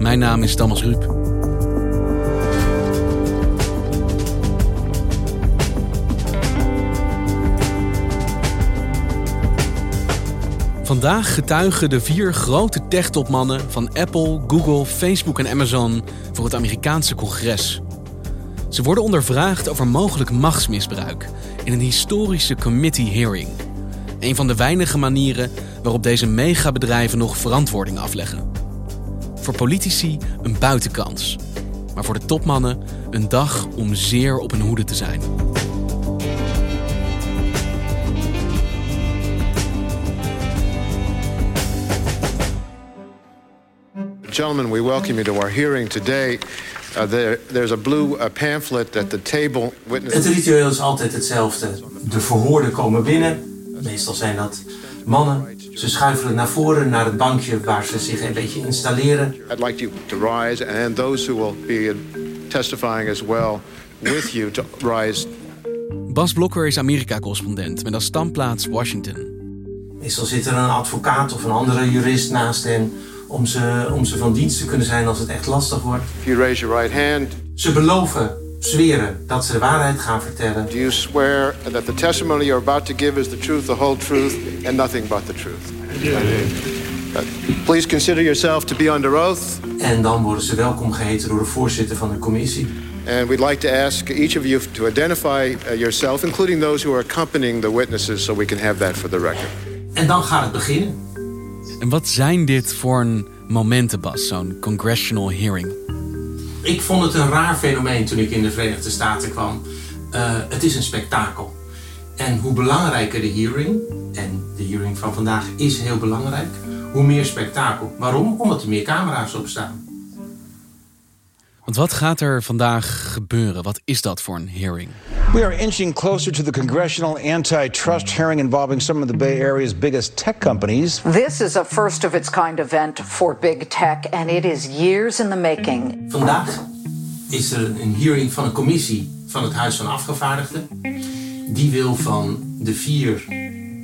Mijn naam is Thomas Ruip. Vandaag getuigen de vier grote tech-topmannen van Apple, Google, Facebook en Amazon voor het Amerikaanse congres. Ze worden ondervraagd over mogelijk machtsmisbruik in een historische committee hearing. Een van de weinige manieren waarop deze megabedrijven nog verantwoording afleggen. Voor politici een buitenkans, maar voor de topmannen een dag om zeer op hun hoede te zijn. Gentlemen, we welcome you to our hearing today. Uh, there, there's a blue uh, pamphlet at the table. Het ritueel is altijd hetzelfde. De verhoorden komen binnen. Meestal zijn dat mannen. Ze schuifelen naar voren naar het bankje waar ze zich een beetje installeren. I'd like you to rise and those who will be testifying as well with you to rise. Bas Blokker is Amerika-correspondent met als standplaats Washington. Meestal zit er een advocaat of een andere jurist naast hen om ze, om ze van dienst te kunnen zijn als het echt lastig wordt. If you raise your right hand, Ze beloven, zweren dat ze de waarheid gaan vertellen. do you swear that the testimony you're about to give is the truth, the whole truth, and nothing but the truth? Uh, Please consider yourself to be under oath. En dan worden ze welkom geheten door de voorzitter van de commissie. And we'd like to ask each of you to identify uh, yourself, including those who are accompanying the witnesses, so we can have that for the record. En dan gaat het beginnen. En wat zijn dit voor een momenten, Bas, zo'n congressional hearing? Ik vond het een raar fenomeen toen ik in de Verenigde Staten kwam. Eh, het is een spektakel. En hoe belangrijker de hearing, en de hearing van vandaag is heel belangrijk, hoe meer spektakel. Waarom? Omdat er meer camera's op staan. Want wat gaat er vandaag gebeuren? Wat is dat voor een hearing? We are inching closer to the congressional antitrust hearing involving some of the Bay Area's biggest tech companies. This is a first of its kind event for big tech, and it is years in the making. Vandaag is er een hearing van een commissie van het Huis van Afgevaardigden. Die wil van de vier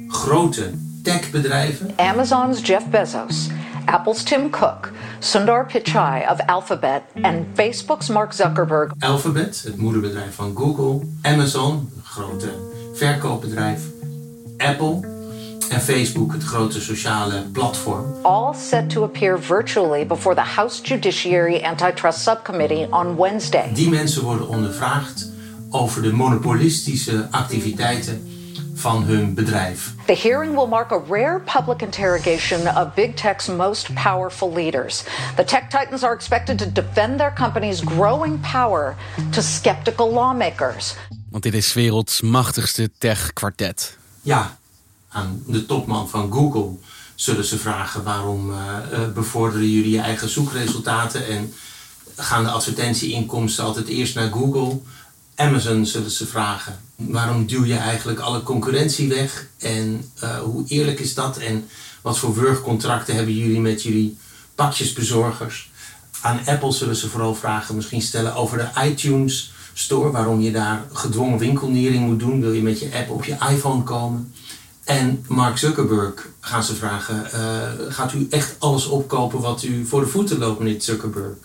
grote techbedrijven Amazon's Jeff Bezos, Apple's Tim Cook, Sundar Pichai of Alphabet, and Facebook's Mark Zuckerberg Alphabet, het moederbedrijf van Google, Amazon, een grote verkoopbedrijf, Apple en Facebook, het grote sociale platform. all set to appear virtually before the House Judiciary Antitrust Subcommittee on Wednesday. Die mensen worden ondervraagd over de monopolistische activiteiten van hun bedrijf. The hearing will mark a rare public interrogation of big tech's most powerful leaders. The tech titans are expected to defend their company's growing power to skeptical lawmakers. Want dit is werelds machtigste tech-kwartet. Ja, aan de topman van Google zullen ze vragen waarom eh, eh, bevorderen jullie je eigen zoekresultaten en gaan de advertentieinkomsten altijd eerst naar Google. Amazon zullen ze vragen waarom duw je eigenlijk alle concurrentie weg en eh, hoe eerlijk is dat en wat voor wurgcontracten hebben jullie met jullie pakjesbezorgers. Aan Apple zullen ze vooral vragen misschien stellen over de iTunes Store, waarom je daar gedwongen winkelnering moet doen. Wil je met je app op je iPhone komen? En Mark Zuckerberg gaan ze vragen: eh, gaat u echt alles opkopen wat u voor de voeten loopt, meneer Zuckerberg?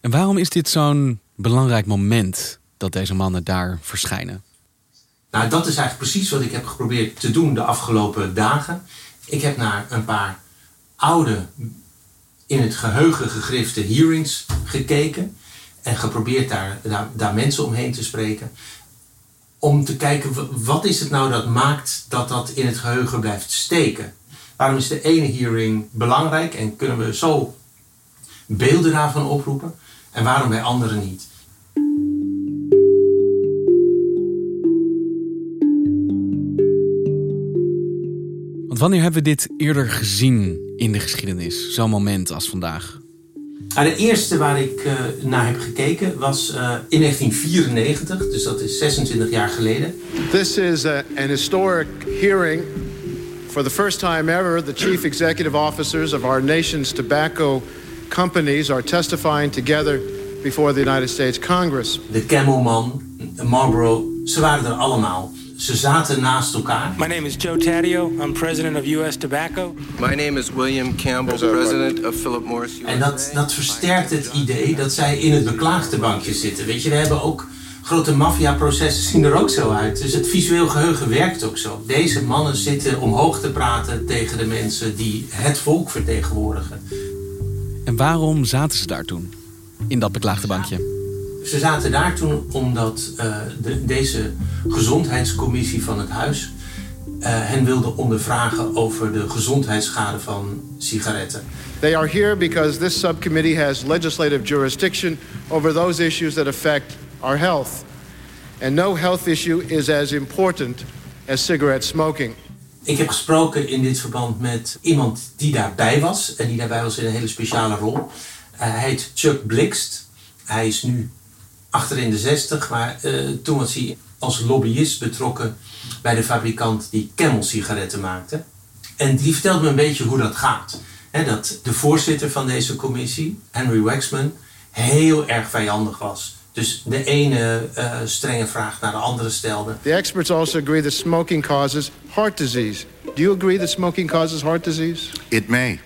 En waarom is dit zo'n belangrijk moment dat deze mannen daar verschijnen? Nou, dat is eigenlijk precies wat ik heb geprobeerd te doen de afgelopen dagen. Ik heb naar een paar oude, in het geheugen gegrifte hearings gekeken. en geprobeerd daar, daar, daar mensen omheen te spreken. Om te kijken, wat is het nou dat maakt dat dat in het geheugen blijft steken? Waarom is de ene hearing belangrijk en kunnen we zo beelden daarvan oproepen? En waarom bij anderen niet? Want wanneer hebben we dit eerder gezien in de geschiedenis? Zo'n moment als vandaag. Nou, de eerste waar ik uh, naar heb gekeken was uh, in 1994, dus dat is 26 jaar geleden. This is a, an historic hearing. For the first time ever, the chief executive officers of our nation's tobacco companies are testifying together before the United States Congress. De Camelman, Marlboro, ze waren er allemaal. Ze zaten naast elkaar. My name is Joe Taddeo. I'm president of U.S. Tobacco. My name is William Campbell, president of Philip Morris. USA. En dat, dat versterkt het idee dat zij in het beklaagde bankje zitten. Weet je, we hebben ook grote maffiaprocessen zien er ook zo uit. Dus het visueel geheugen werkt ook zo. Deze mannen zitten omhoog te praten tegen de mensen die het volk vertegenwoordigen. Waarom zaten ze daar toen? In dat beklaagde bankje? Ze zaten daar toen omdat uh, de, deze gezondheidscommissie van het huis uh, hen wilde ondervragen over de gezondheidsschade van sigaretten. They are here because this subcommittee has legislative jurisdiction over those issues that affect our health. And no health issue is as important as cigarette smoking. Ik heb gesproken in dit verband met iemand die daarbij was. En die daarbij was in een hele speciale rol. Uh, hij heet Chuck Blixt. Hij is nu achter in de 60, maar uh, toen was hij als lobbyist betrokken bij de fabrikant die Camel sigaretten maakte. En die vertelde me een beetje hoe dat gaat. Dat de voorzitter van deze commissie, Henry Waxman, heel erg vijandig was. Dus de ene uh, strenge vraag naar de andere stelde. The experts also agree that smoking causes heart disease. Do you agree that smoking causes heart disease? It may.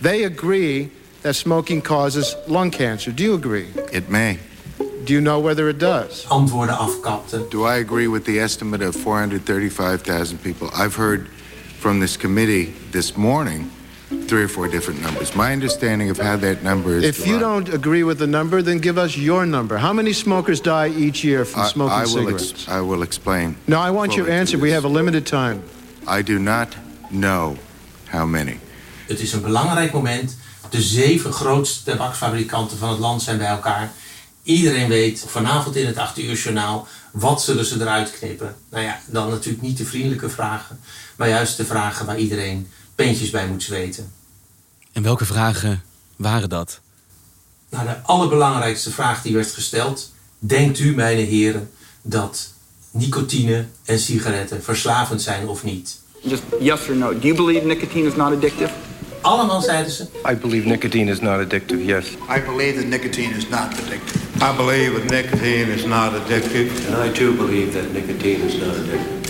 They agree that smoking causes lung cancer. Do you agree? It may. Do you know whether it does? Antwoorden afkapte. Do I agree with the estimate of 435,000 people? I've heard from this committee this morning three or four different numbers. My understanding of how that number is. If you don't agree with the number, then give us your number. How many smokers die each year from I, smoking I will cigarettes? I will explain. No, I want your answer. We have a limited time. I do not know how many. Het is een belangrijk moment. De zeven grootste tabaksfabrikanten van het land zijn bij elkaar. Iedereen weet vanavond in het 8 uur journaal wat zullen ze eruit knippen. Nou ja, dan natuurlijk niet de vriendelijke vragen, maar juist de vragen waar iedereen peentjes bij moet zweten. En welke vragen waren dat? Nou, de allerbelangrijkste vraag die werd gesteld: denkt u, mijn heren, dat nicotine en sigaretten verslavend zijn of niet? Just yes or no. Do you believe nicotine is not addictive? Allemaal zeiden ze. I believe nicotine is not addictive, yes. I believe that nicotine is not addictive. I believe that nicotine is not addictive. And I too believe that nicotine is not addictive.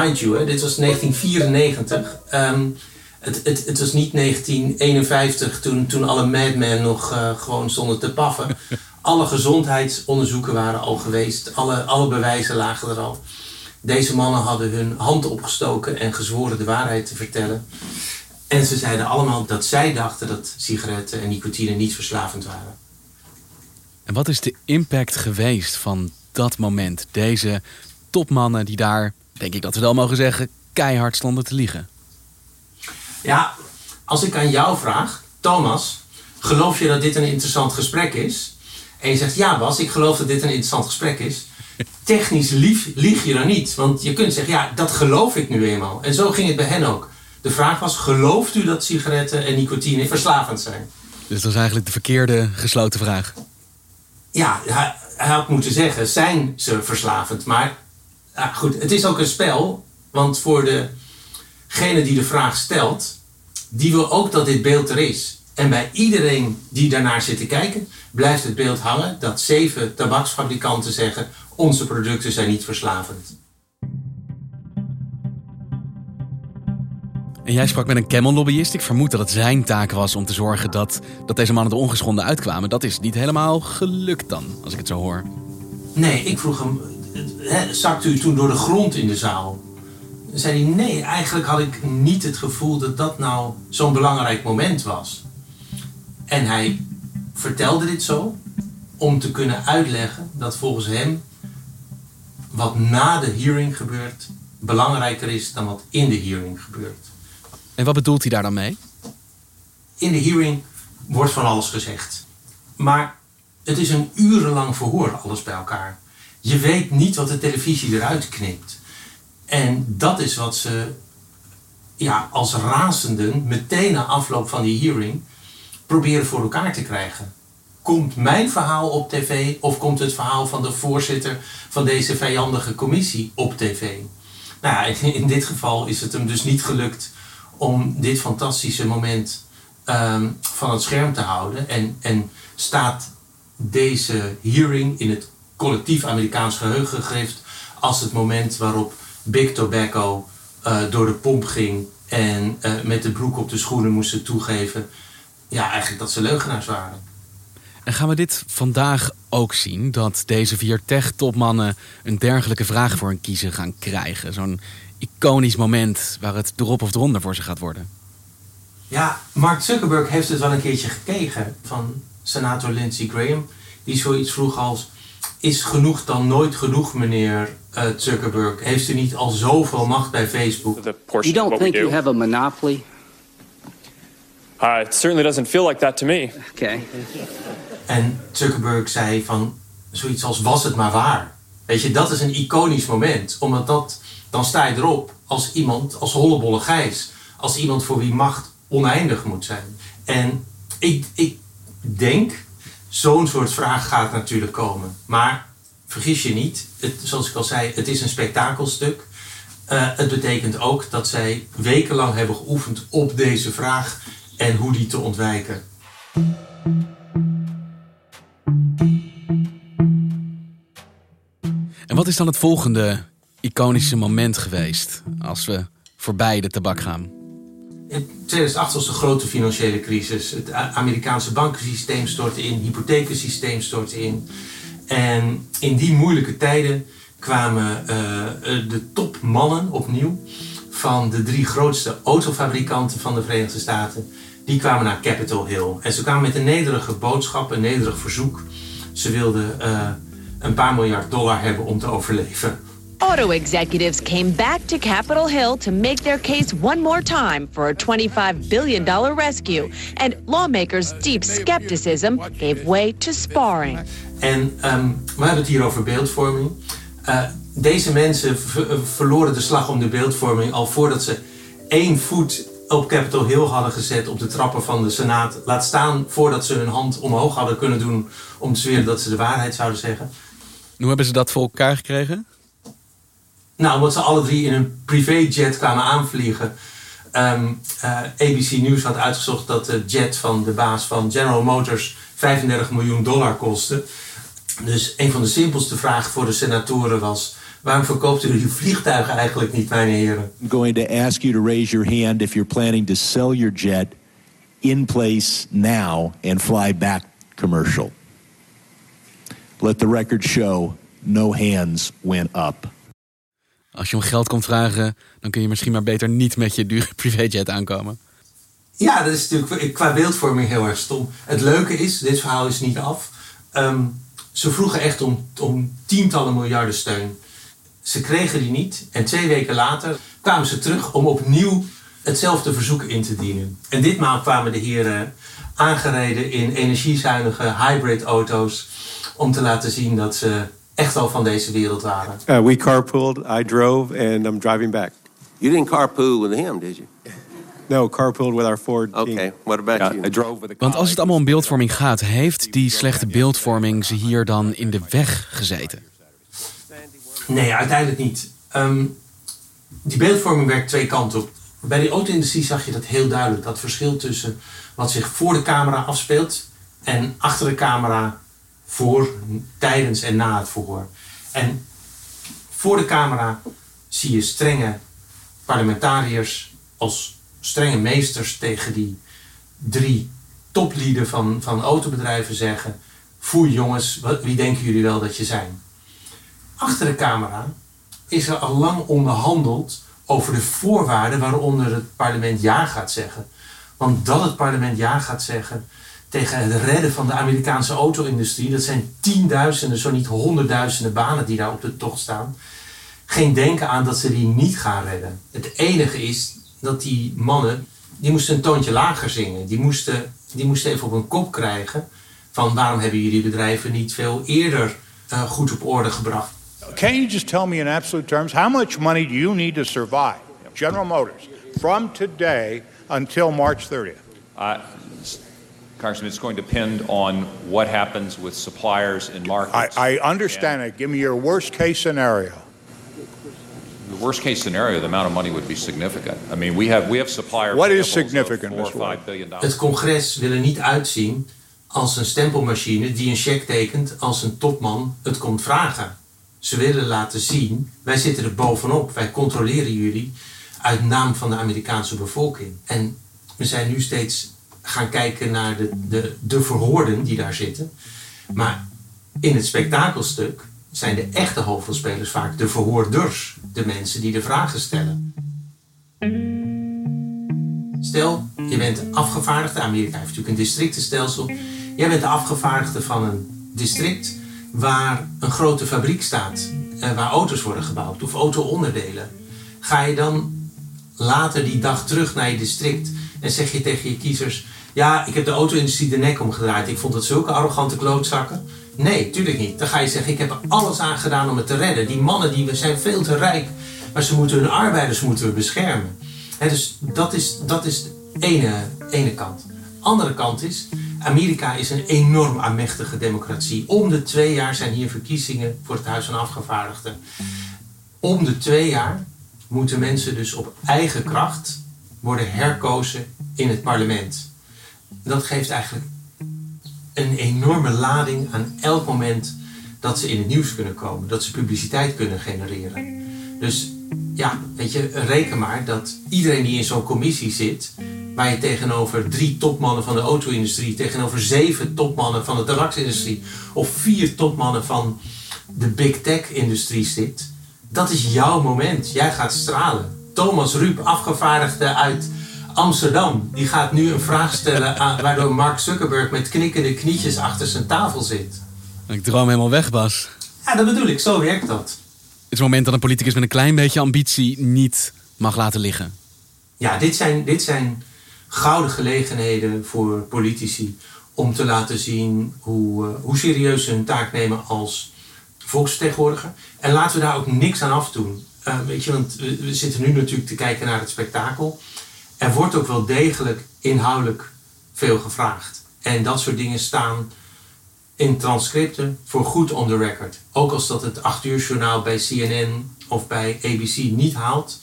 Mind you, hè, dit was 1994. Um, het, het, het was niet 1951 toen, toen alle madmen nog uh, gewoon stonden te paffen. alle gezondheidsonderzoeken waren al geweest. Alle, alle bewijzen lagen er al. Deze mannen hadden hun hand opgestoken en gezworen de waarheid te vertellen. En ze zeiden allemaal dat zij dachten dat sigaretten en nicotine niet verslavend waren. En wat is de impact geweest van dat moment? Deze topmannen die daar, denk ik dat we wel mogen zeggen, keihard stonden te liegen. Ja, als ik aan jou vraag, Thomas, geloof je dat dit een interessant gesprek is? En je zegt ja, Bas, ik geloof dat dit een interessant gesprek is. Technisch lief, lieg je dan niet. Want je kunt zeggen, ja, dat geloof ik nu eenmaal. En zo ging het bij hen ook. De vraag was, gelooft u dat sigaretten en nicotine verslavend zijn? Dus dat is eigenlijk de verkeerde gesloten vraag. Ja, hij, hij had moeten zeggen, zijn ze verslavend? Maar ja, goed, het is ook een spel. Want voor degene die de vraag stelt, die wil ook dat dit beeld er is. En bij iedereen die daarnaar zit te kijken, blijft het beeld hangen dat zeven tabaksfabrikanten zeggen: onze producten zijn niet verslavend. En jij sprak met een Camel-lobbyist. Ik vermoed dat het zijn taak was om te zorgen dat, dat deze mannen er ongeschonden uitkwamen. Dat is niet helemaal gelukt dan, als ik het zo hoor. Nee, ik vroeg hem, hè, zakte u toen door de grond in de zaal? Dan zei hij, nee, eigenlijk had ik niet het gevoel dat dat nou zo'n belangrijk moment was. En hij vertelde dit zo, om te kunnen uitleggen dat volgens hem wat na de hearing gebeurt belangrijker is dan wat in de hearing gebeurt. En wat bedoelt hij daar dan mee? In de hearing wordt van alles gezegd. Maar het is een urenlang verhoor, alles bij elkaar. Je weet niet wat de televisie eruit knipt. En dat is wat ze ja, als razenden meteen na afloop van die hearing proberen voor elkaar te krijgen. Komt mijn verhaal op tv of komt het verhaal van de voorzitter van deze vijandige commissie op tv? Nou ja, in dit geval is het hem dus niet gelukt om dit fantastische moment ehm, van het scherm te houden. En, en staat deze hearing in het collectief Amerikaans geheugen gegrift als het moment waarop Big Tobacco uh, door de pomp ging en uh, met de broek op de schoenen moesten toegeven. Ja, eigenlijk dat ze leugenaars waren. En gaan we dit vandaag ook zien? Dat deze vier tech-topmannen een dergelijke vraag voor hun kiezen gaan krijgen? Zo'n iconisch moment waar het erop of eronder voor ze gaat worden. Ja, Mark Zuckerberg heeft het wel een keertje gekregen van senator Lindsey Graham. Die zoiets vroeg als: Is genoeg dan nooit genoeg, meneer uh, Zuckerberg? Heeft u niet al zoveel macht bij Facebook? You don't think you have a monopoly? Uh, it certainly doesn't feel like that to me. Okay. En Zuckerberg zei van zoiets als was het maar waar. Weet je, dat is een iconisch moment. Omdat dat, dan sta je erop als iemand, als hollebolle gijs. Als iemand voor wie macht oneindig moet zijn. En ik, ik denk, zo'n soort vraag gaat natuurlijk komen. Maar vergis je niet, het, zoals ik al zei, het is een spektakelstuk. Uh, het betekent ook dat zij wekenlang hebben geoefend op deze vraag en hoe die te ontwijken. En wat is dan het volgende iconische moment geweest als we voorbij de tabak gaan? In 2008 was de grote financiële crisis. Het Amerikaanse bankensysteem stortte in, het hypothekensysteem stortte in. En in die moeilijke tijden kwamen uh, de topmannen opnieuw van de drie grootste autofabrikanten van de Verenigde Staten. Die kwamen naar Capitol Hill. En ze kwamen met een nederige boodschap, een nederig verzoek. Ze wilden uh, een paar miljard dollar hebben om te overleven. Auto executives came back to Capitol Hill to make their case one more time for a $25 billion rescue. And lawmakers' deep skepticism gave way to sparring. En um, we hebben het hier over beeldvorming. Uh, deze mensen verloren de slag om de beeldvorming al voordat ze één voet op Capitol Hill hadden gezet op de trappen van de Senaat. Laat staan voordat ze hun hand omhoog hadden kunnen doen om te zweren dat ze de waarheid zouden zeggen. Hoe hebben ze dat voor elkaar gekregen? Nou, omdat ze alle drie in een privéjet kwamen aanvliegen. Um, uh, ABC News had uitgezocht dat de jet van de baas van General Motors 35 miljoen dollar kostte. Dus een van de simpelste vragen voor de senatoren was: waarom verkoopt u uw vliegtuigen eigenlijk niet, mijn heren? I'm going to ask you to raise your hand if you're planning to sell your jet in place now and fly back commercial. Let the record show no hands went up. Als je om geld komt vragen, dan kun je misschien maar beter niet met je dure privéjet aankomen. Ja, dat is natuurlijk qua beeldvorming heel erg stom. Het leuke is, dit verhaal is niet af. Um, ze vroegen echt om, om tientallen miljarden steun. Ze kregen die niet. En twee weken later kwamen ze terug om opnieuw hetzelfde verzoek in te dienen. En ditmaal kwamen de heren aangereden in energiezuinige hybrid auto's. Om te laten zien dat ze echt al van deze wereld waren. Uh, we carpooled, I drove, and I'm driving back. You didn't carpool with him, did you? No, carpooled with our Ford team. Okay, what about Yeah, you? I drove with a Want als het allemaal om beeldvorming gaat, heeft die slechte beeldvorming ze hier dan in de weg gezeten? Nee, uiteindelijk niet. Ehm, die beeldvorming werkt twee kanten op. Bij de auto-industrie zag je dat heel duidelijk. Dat verschil tussen wat zich voor de camera afspeelt en achter de camera voor, tijdens en na het verhoor. En voor de camera zie je strenge parlementariërs als strenge meesters tegen die drie toplieden van, van autobedrijven zeggen: Foei jongens, wie denken jullie wel dat je zijn? Achter de camera is er al lang onderhandeld over de voorwaarden waaronder het parlement ja gaat zeggen. Want dat het parlement ja gaat zeggen tegen het redden van de Amerikaanse auto-industrie. Dat zijn tienduizenden, zo niet honderdduizenden banen die daar op de tocht staan. Geen denken aan dat ze die niet gaan redden. Het enige is dat die mannen, die moesten een toontje lager zingen. Die moesten, die moesten even op hun kop krijgen van waarom hebben jullie bedrijven niet veel eerder uh, goed op orde gebracht. Can you just tell me in absolute terms how much money do you need to survive, General Motors, from today until March 30th? Uh, Congressman, it's going to depend on what happens with suppliers and markets. I, I understand it. Give me your worst case scenario. The worst case scenario, the amount of money would be significant. I mean, we have we have suppliers. What is significant? Four, five billion dollars. Het congres wil er niet uitzien als een stempelmachine die een cheque tekent als een topman het komt vragen. Ze willen laten zien, wij zitten er bovenop, wij controleren jullie uit naam van de Amerikaanse bevolking. En we zijn nu steeds gaan kijken naar de, de, de verhoorden die daar zitten. Maar in het spektakelstuk zijn de echte hoofdrolspelers vaak de verhoorders, de mensen die de vragen stellen. Stel, je bent afgevaardigde, Amerika heeft natuurlijk een districtenstelsel. Jij bent de afgevaardigde van een district waar een grote fabriek staat, eh, waar auto's worden gebouwd of auto-onderdelen. Ga je dan later die dag terug naar je district en zeg je tegen je kiezers: Ja, ik heb de auto-industrie de nek omgedraaid. Ik vond het zulke arrogante klootzakken. Nee, tuurlijk niet. Dan ga je zeggen: Ik heb er alles aan gedaan om het te redden. Die mannen die zijn veel te rijk, maar ze moeten hun arbeiders moeten we beschermen. dus dat is, dat is de ene, ene kant. Andere kant is, Amerika is een enorm aanmächtige democratie. Om de twee jaar zijn hier verkiezingen voor het Huis van Afgevaardigden. Om de twee jaar moeten mensen dus op eigen kracht worden herkozen in het parlement. Dat geeft eigenlijk een enorme lading aan elk moment dat ze in het nieuws kunnen komen, dat ze publiciteit kunnen genereren. Dus ja, weet je, reken maar dat iedereen die in zo'n commissie zit, waar je tegenover drie topmannen van de auto-industrie, tegenover zeven topmannen van de tabaksindustrie of vier topmannen van de big tech-industrie zit, dat is jouw moment. Jij gaat stralen. Thomas Ruip, afgevaardigde uit Amsterdam, die gaat nu een vraag stellen aan, waardoor Mark Zuckerberg met knikkende knietjes achter zijn tafel zit. Ik droom helemaal weg, Bas. Ja, dat bedoel ik. Zo werkt dat. Het is het moment dat een politicus met een klein beetje ambitie niet mag laten liggen. Ja, dit zijn, dit zijn gouden gelegenheden voor politici om te laten zien hoe, uh, hoe serieus ze hun taak nemen als volksvertegenwoordiger. En laten we daar ook niks aan afdoen. Uh, weet je, want we, we, zitten nu natuurlijk te kijken naar het spektakel. Er wordt ook wel degelijk inhoudelijk veel gevraagd. En dat soort dingen staan in transcripten voor goed on the record. Ook als dat het 8 uur journaal bij CNN of bij ABC niet haalt.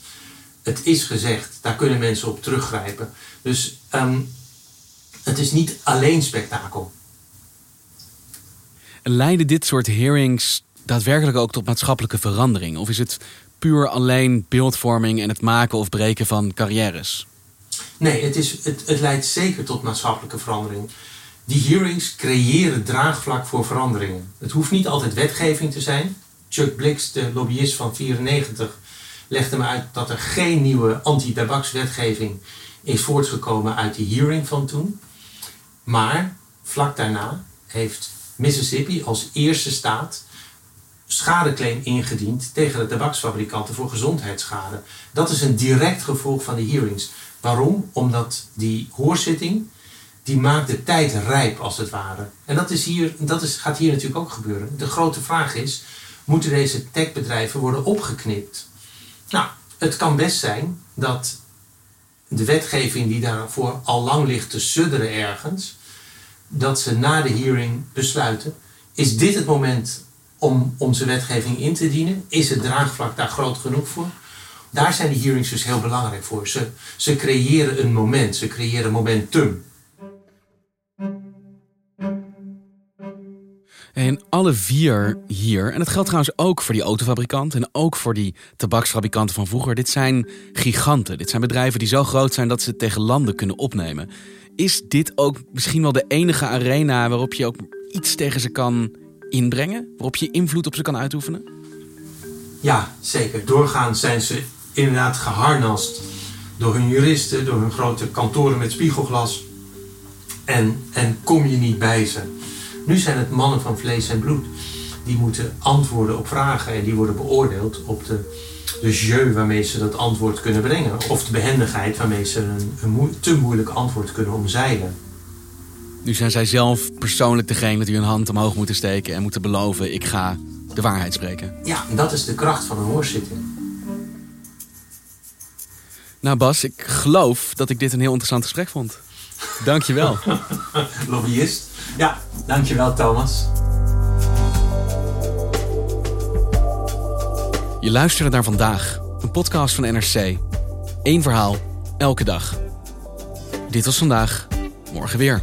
Het is gezegd, daar kunnen mensen op teruggrijpen. Dus um, het is niet alleen spektakel. Leiden dit soort hearings daadwerkelijk ook tot maatschappelijke verandering? Of is het puur alleen beeldvorming en het maken of breken van carrières? Nee, het, is, het, het leidt zeker tot maatschappelijke verandering. Die hearings creëren draagvlak voor veranderingen. Het hoeft niet altijd wetgeving te zijn. Chuck Blix, de lobbyist van 94, legde me uit dat er geen nieuwe anti-tabakswetgeving is voortgekomen uit die hearing van toen. Maar vlak daarna heeft Mississippi als eerste staat schadeclaim ingediend tegen de tabaksfabrikanten voor gezondheidsschade. Dat is een direct gevolg van de hearings. Waarom? Omdat die hoorzitting, die maakt de tijd rijp als het ware. En dat, is hier, dat is, gaat hier natuurlijk ook gebeuren. De grote vraag is, moeten deze techbedrijven worden opgeknipt? Nou, het kan best zijn dat de wetgeving die daarvoor al lang ligt te sudderen ergens, dat ze na de hearing besluiten, is dit het moment om onze wetgeving in te dienen? Is het draagvlak daar groot genoeg voor? Daar zijn die hearings dus heel belangrijk voor. Ze, ze creëren een moment, ze creëren momentum. En alle vier hier, en dat geldt trouwens ook voor die autofabrikant en ook voor die tabaksfabrikanten van vroeger. Dit zijn giganten. Dit zijn bedrijven die zo groot zijn dat ze het tegen landen kunnen opnemen. Is dit ook misschien wel de enige arena waarop je ook iets tegen ze kan inbrengen? Waarop je invloed op ze kan uitoefenen? Ja, zeker. Doorgaans zijn ze inderdaad geharnast door hun juristen, door hun grote kantoren met spiegelglas. en, en kom je niet bij ze. Nu zijn het mannen van vlees en bloed. Die moeten antwoorden op vragen en die worden beoordeeld op de, de jeu waarmee ze dat antwoord kunnen brengen. Of de behendigheid waarmee ze een, een te moeilijk antwoord kunnen omzeilen. Nu zijn zij zelf persoonlijk degene die hun hand omhoog moeten steken en moeten beloven: ik ga de waarheid spreken. Ja, en dat is de kracht van een hoorzitting. Nou Bas, ik geloof dat ik dit een heel interessant gesprek vond. Dankjewel. Lobbyist. Ja, dankjewel Thomas. Je luisterde naar vandaag, een podcast van NRC. Eén verhaal, elke dag. Dit was vandaag, morgen weer.